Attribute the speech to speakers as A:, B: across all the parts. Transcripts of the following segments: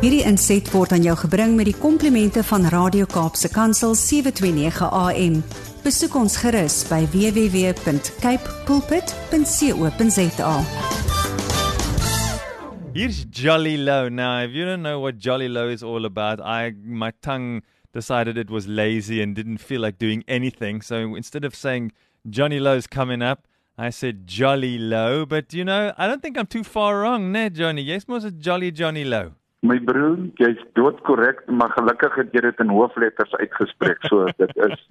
A: Hierdie inset word aan jou gebring met die komplimente van Radio Kaapse Kansel 729 AM. Besoek ons gerus by www.cape pulpit.co.za.
B: Here's Jolly Low. Now, if you don't know what Jolly Low is all about, I my tongue decided it was lazy and didn't feel like doing anything. So instead of saying Johnny Low's coming up, I said Jolly Low. But you know, I don't think I'm too far wrong, ne, Johnny? Yes, mos a Jolly Johnny Low.
C: My broer, jy's doodkorrek, maar gelukkig het jy dit in hoofletters uitgespreek. So dit is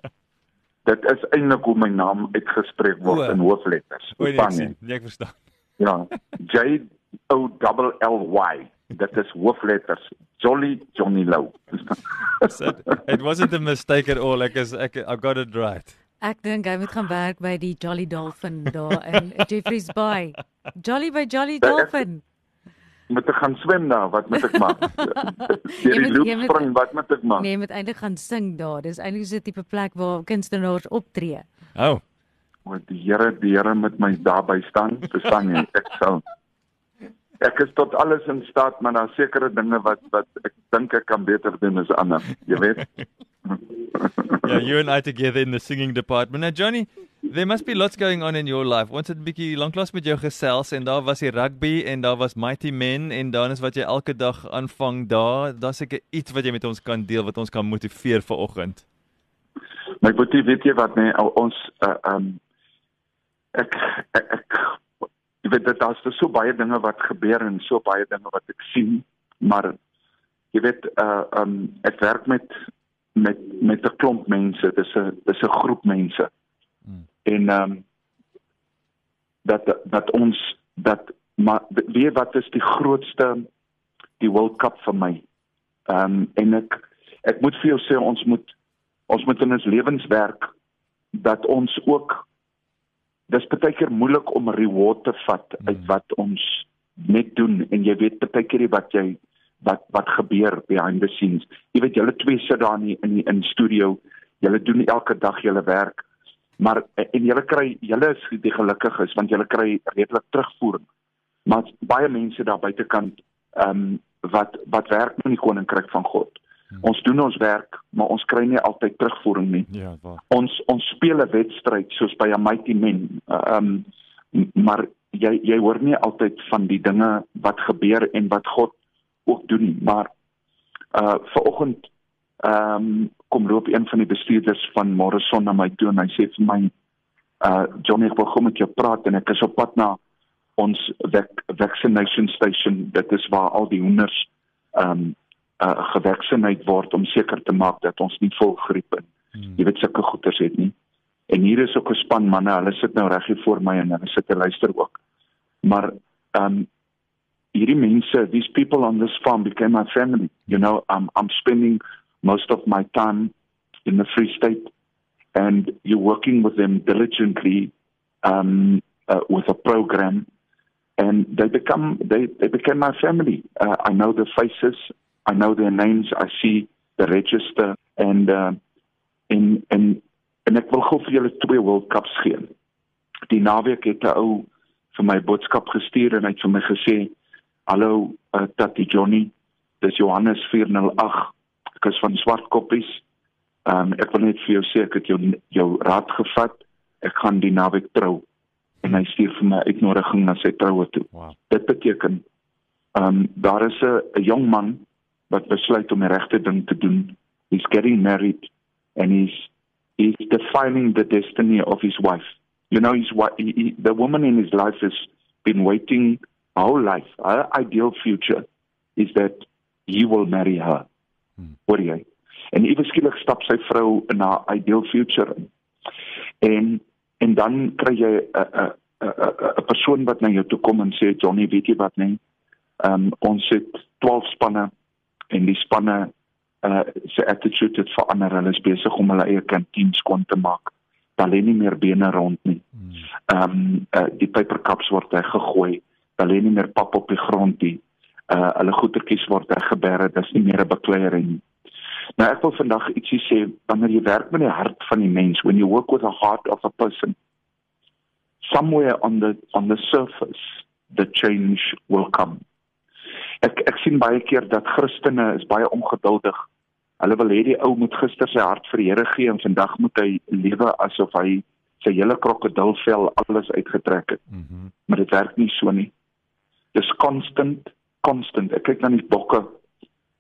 C: dit is eintlik hoe my naam uitgespreek word
B: O.
C: in hoofletters.
B: Sien. Ja, ek verstaan.
C: Ja. J O double L Y. Dit is hoofletters. Jolly Johnny Lou.
B: So, it wasn't a mistake at all. Ek is ek I got it right.
D: Ek dink hy moet gaan werk by die Jolly Dolphin daar in Jeffreys Bay. Jolly by Jolly Dolphin.
C: Moet ek gaan swem daar? Wat moet ek maak? Deur die
D: moet-
C: loop
D: moet-
C: spring, wat moet ek maak?
D: Nee, jy moet eintlik gaan sing daar. Dis eintlik so 'n tipe plek waar kunstenaars optree.
B: Oh.
C: O, die Here, die Here met my daarby staan. Verstaan jy? Ek sal Ek is tot alles in staat, maar daar sekere dinge wat wat ek dink ek kan beter doen as ander, jy weet.
B: Yeah, you and I together in the singing department. Now, Johnny, there must be lots going on in your life. Ons het 'n bietjie lanklaas met jou gesels en daar was die rugby en daar was Mighty Men en dan is wat jy elke dag aanvang daar. Daar's seker iets wat jy met ons kan deel wat ons kan motiveer vir oggend.
C: My boetie, weet jy wat nee, ons uh, um ek ek, ek jy weet dit daar's so baie dinge wat gebeur en so baie dinge wat ek sien, maar jy weet uh um ek werk met met met 'n klomp mense. Dis 'n dis 'n groep mense.
B: Hmm.
C: En um dat dat ons dat maar weet wat is die grootste die World Cup vir my. Um en ek ek moet vir jou sê ons moet ons moet in ons lewens werk dat ons ook dis baie keer moeilik om reward te vat uit
B: Mm.
C: wat ons net doen en jy weet baie keer wat jy wat wat gebeur behind the scenes. Jy weet julle twee sit daar in die, in die, in studio, julle doen elke dag julle werk, maar en julle kry julle is die gelukkiges want julle kry redelik terugvoering. Maar baie mense daar buitekant ehm um, wat wat werk in die koninkryk van God.
B: Hmm.
C: Ons doen ons werk, maar ons kry nie altyd terugvoering nie.
B: Ja, waar.
C: Ons ons speel 'n wedstryd soos by 'n mighty men. Ehm um, maar jy jy hoor nie altyd van die dinge wat gebeur en wat God ook doen nie. Maar uh vanoggend ehm um, kom loop een van die bestuurders van Morrison na my toe en hy sê vir my uh Johnny ek wil gou met jou praat en ek is op pad na ons vac vaccination station. Dit is waar al die hoenders ehm um, uh gevaccineerd word om seker te maak dat ons nie volgriep en
B: Hmm.
C: jy weet sulke goeters het nie. En hier is ook 'n span manne, hulle sit nou reg hier voor my en hulle sit en luister ook. Maar ehm um, hierdie mense, these people on this farm became my family. You know, I'm I'm spending most of my time in the Free State and you're working with them diligently um uh, with a program and they become they they became my family. Uh, I know their faces, I know their names, I see the register and uh, en en en ek wil gou vir julle twee World Cups gee. Die naweek het 'n ou vir my boodskap gestuur en hy het vir my gesê: "Hallo uh, Tati Johnny, dis Johannes 408. Ek is van Swartkoppies. Ehm um, ek wil net vir jou sê ek het jou jou raad gevat. Ek gaan die naweek trou." En hy stuur vir my uitnodiging na sy troue toe.
B: Wow.
C: Dit beteken ehm um, daar is 'n 'n jong man wat besluit om die regte ding te doen. He's getting married and he's he's defining the destiny of his wife. You know, his wife, he, he, the woman in his life has been waiting her whole life. Her ideal future is that he will marry her.
B: Hmm.
C: Hoor jy? En ewe skielik stap sy vrou in haar ideal future in. En en dan kry jy 'n 'n 'n persoon wat na jou toe kom en sê Johnny, weet jy wat nee? Ehm um, ons het 12 spanne en die spanne uh se attitude het verander. Hulle is besig om hulle eie kantien skoon te maak. Daar lê nie meer bene rond nie.
B: Hmm.
C: Ehm um, uh, die pyperkaps word weggegooi. Daar lê nie meer pap op die grond nie. Uh hulle goedertjies word weggeberre. Dis nie meer 'n bekleierery nie. Nou ek wil vandag ietsie sê wanneer jy werk met die hart van die mens, when you work with the heart of a person, somewhere on the on the surface the change will come. ek ek sien baie keer dat Christene is baie ongeduldig. Hulle wil hê die ou moet gister sy hart vir die Here gee en vandag moet hy lewe asof hy sy hele krokodilvel alles uitgetrek het.
B: Mm
C: Maar dit werk nie so nie. Dis constant, constant. Ek kyk na die bokke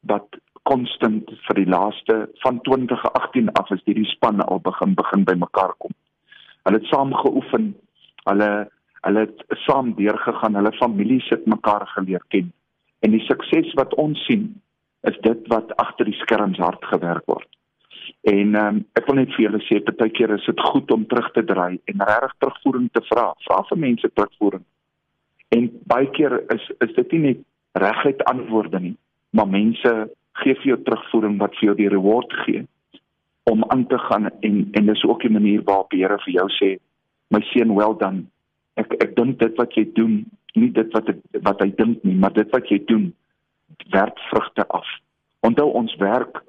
C: wat constant vir die laaste van 2018 af is hierdie span al begin begin by mekaar kom. Hulle het saam geoefen. Hulle hulle het saam deurgegaan. Hulle families het mekaar geleer ken. En die sukses wat ons sien is dit wat agter die skerms hard gewerk word. En ehm um, ek wil net vir julle sê partykeer is dit goed om terug te draai en regtig terugvoering te vra. Vra vir mense terugvoering. En baie keer is is dit nie net reguit antwoorde nie, maar mense gee vir jou terugvoering wat vir jou die reward gee om aan te gaan en en dis ook 'n manier waarop die Here vir jou sê my seun wel dan ek ek dink dit wat jy doen nie dit wat ek, wat hy dink nie maar dit wat jy doen werk vrugte af onthou ons werk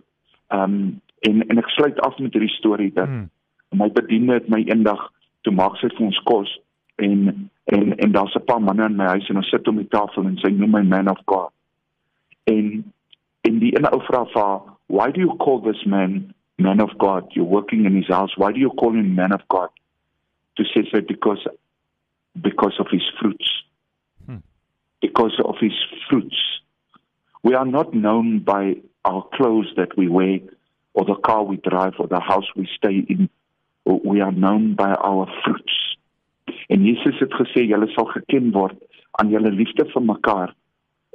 C: ehm um, en en ek sluit af met hierdie storie dat
B: Mm.
C: my bediende het my eendag toe maak sy vir ons kos en en daar's 'n paar manne in my huis en ons sit om die tafel en sy noem my man of God. En en die ene ou vra vir haar, why do you call this man man of God? You're working in his house. Why do you call him man of God? To say that because because of his fruits.
B: Hmm.
C: because of his fruits. We are not known by our clothes that we wear or the car we drive or the house we stay in. We are known by our fruits en Jesus het gesê julle sal geken word aan julle liefde vir mekaar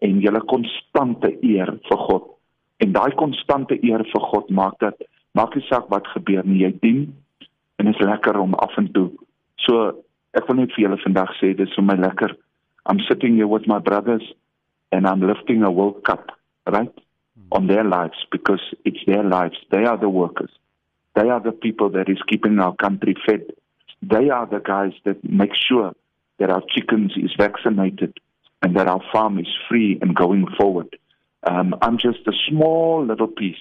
C: en julle konstante eer vir God. En daai konstante eer vir God maak dat maak nie saak wat gebeur nie jy dien en is lekker om af en toe. So ek wil net vir julle vandag sê dis vir my lekker. I'm sitting here with my brothers and I'm lifting a world cup right on their lives because it's their lives. They are the workers. They are the people that is keeping our country fed they are the guys that make sure that our chickens is vaccinated and that our farm is free and going forward. Um, I'm just a small little piece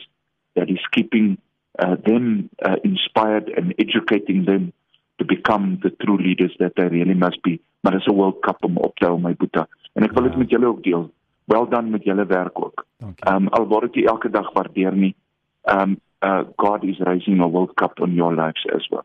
C: that is keeping uh, them uh, inspired and educating them to become the true leaders that they really must be. Maar dis 'n World Cup om op te hou my boeta. En ek wil dit
B: Ja.
C: met julle ook deel. Wel dan met julle werk ook.
B: Dankie.
C: Um al word dit elke dag waardeer nie. Um uh God is raising a World Cup on your lives as well.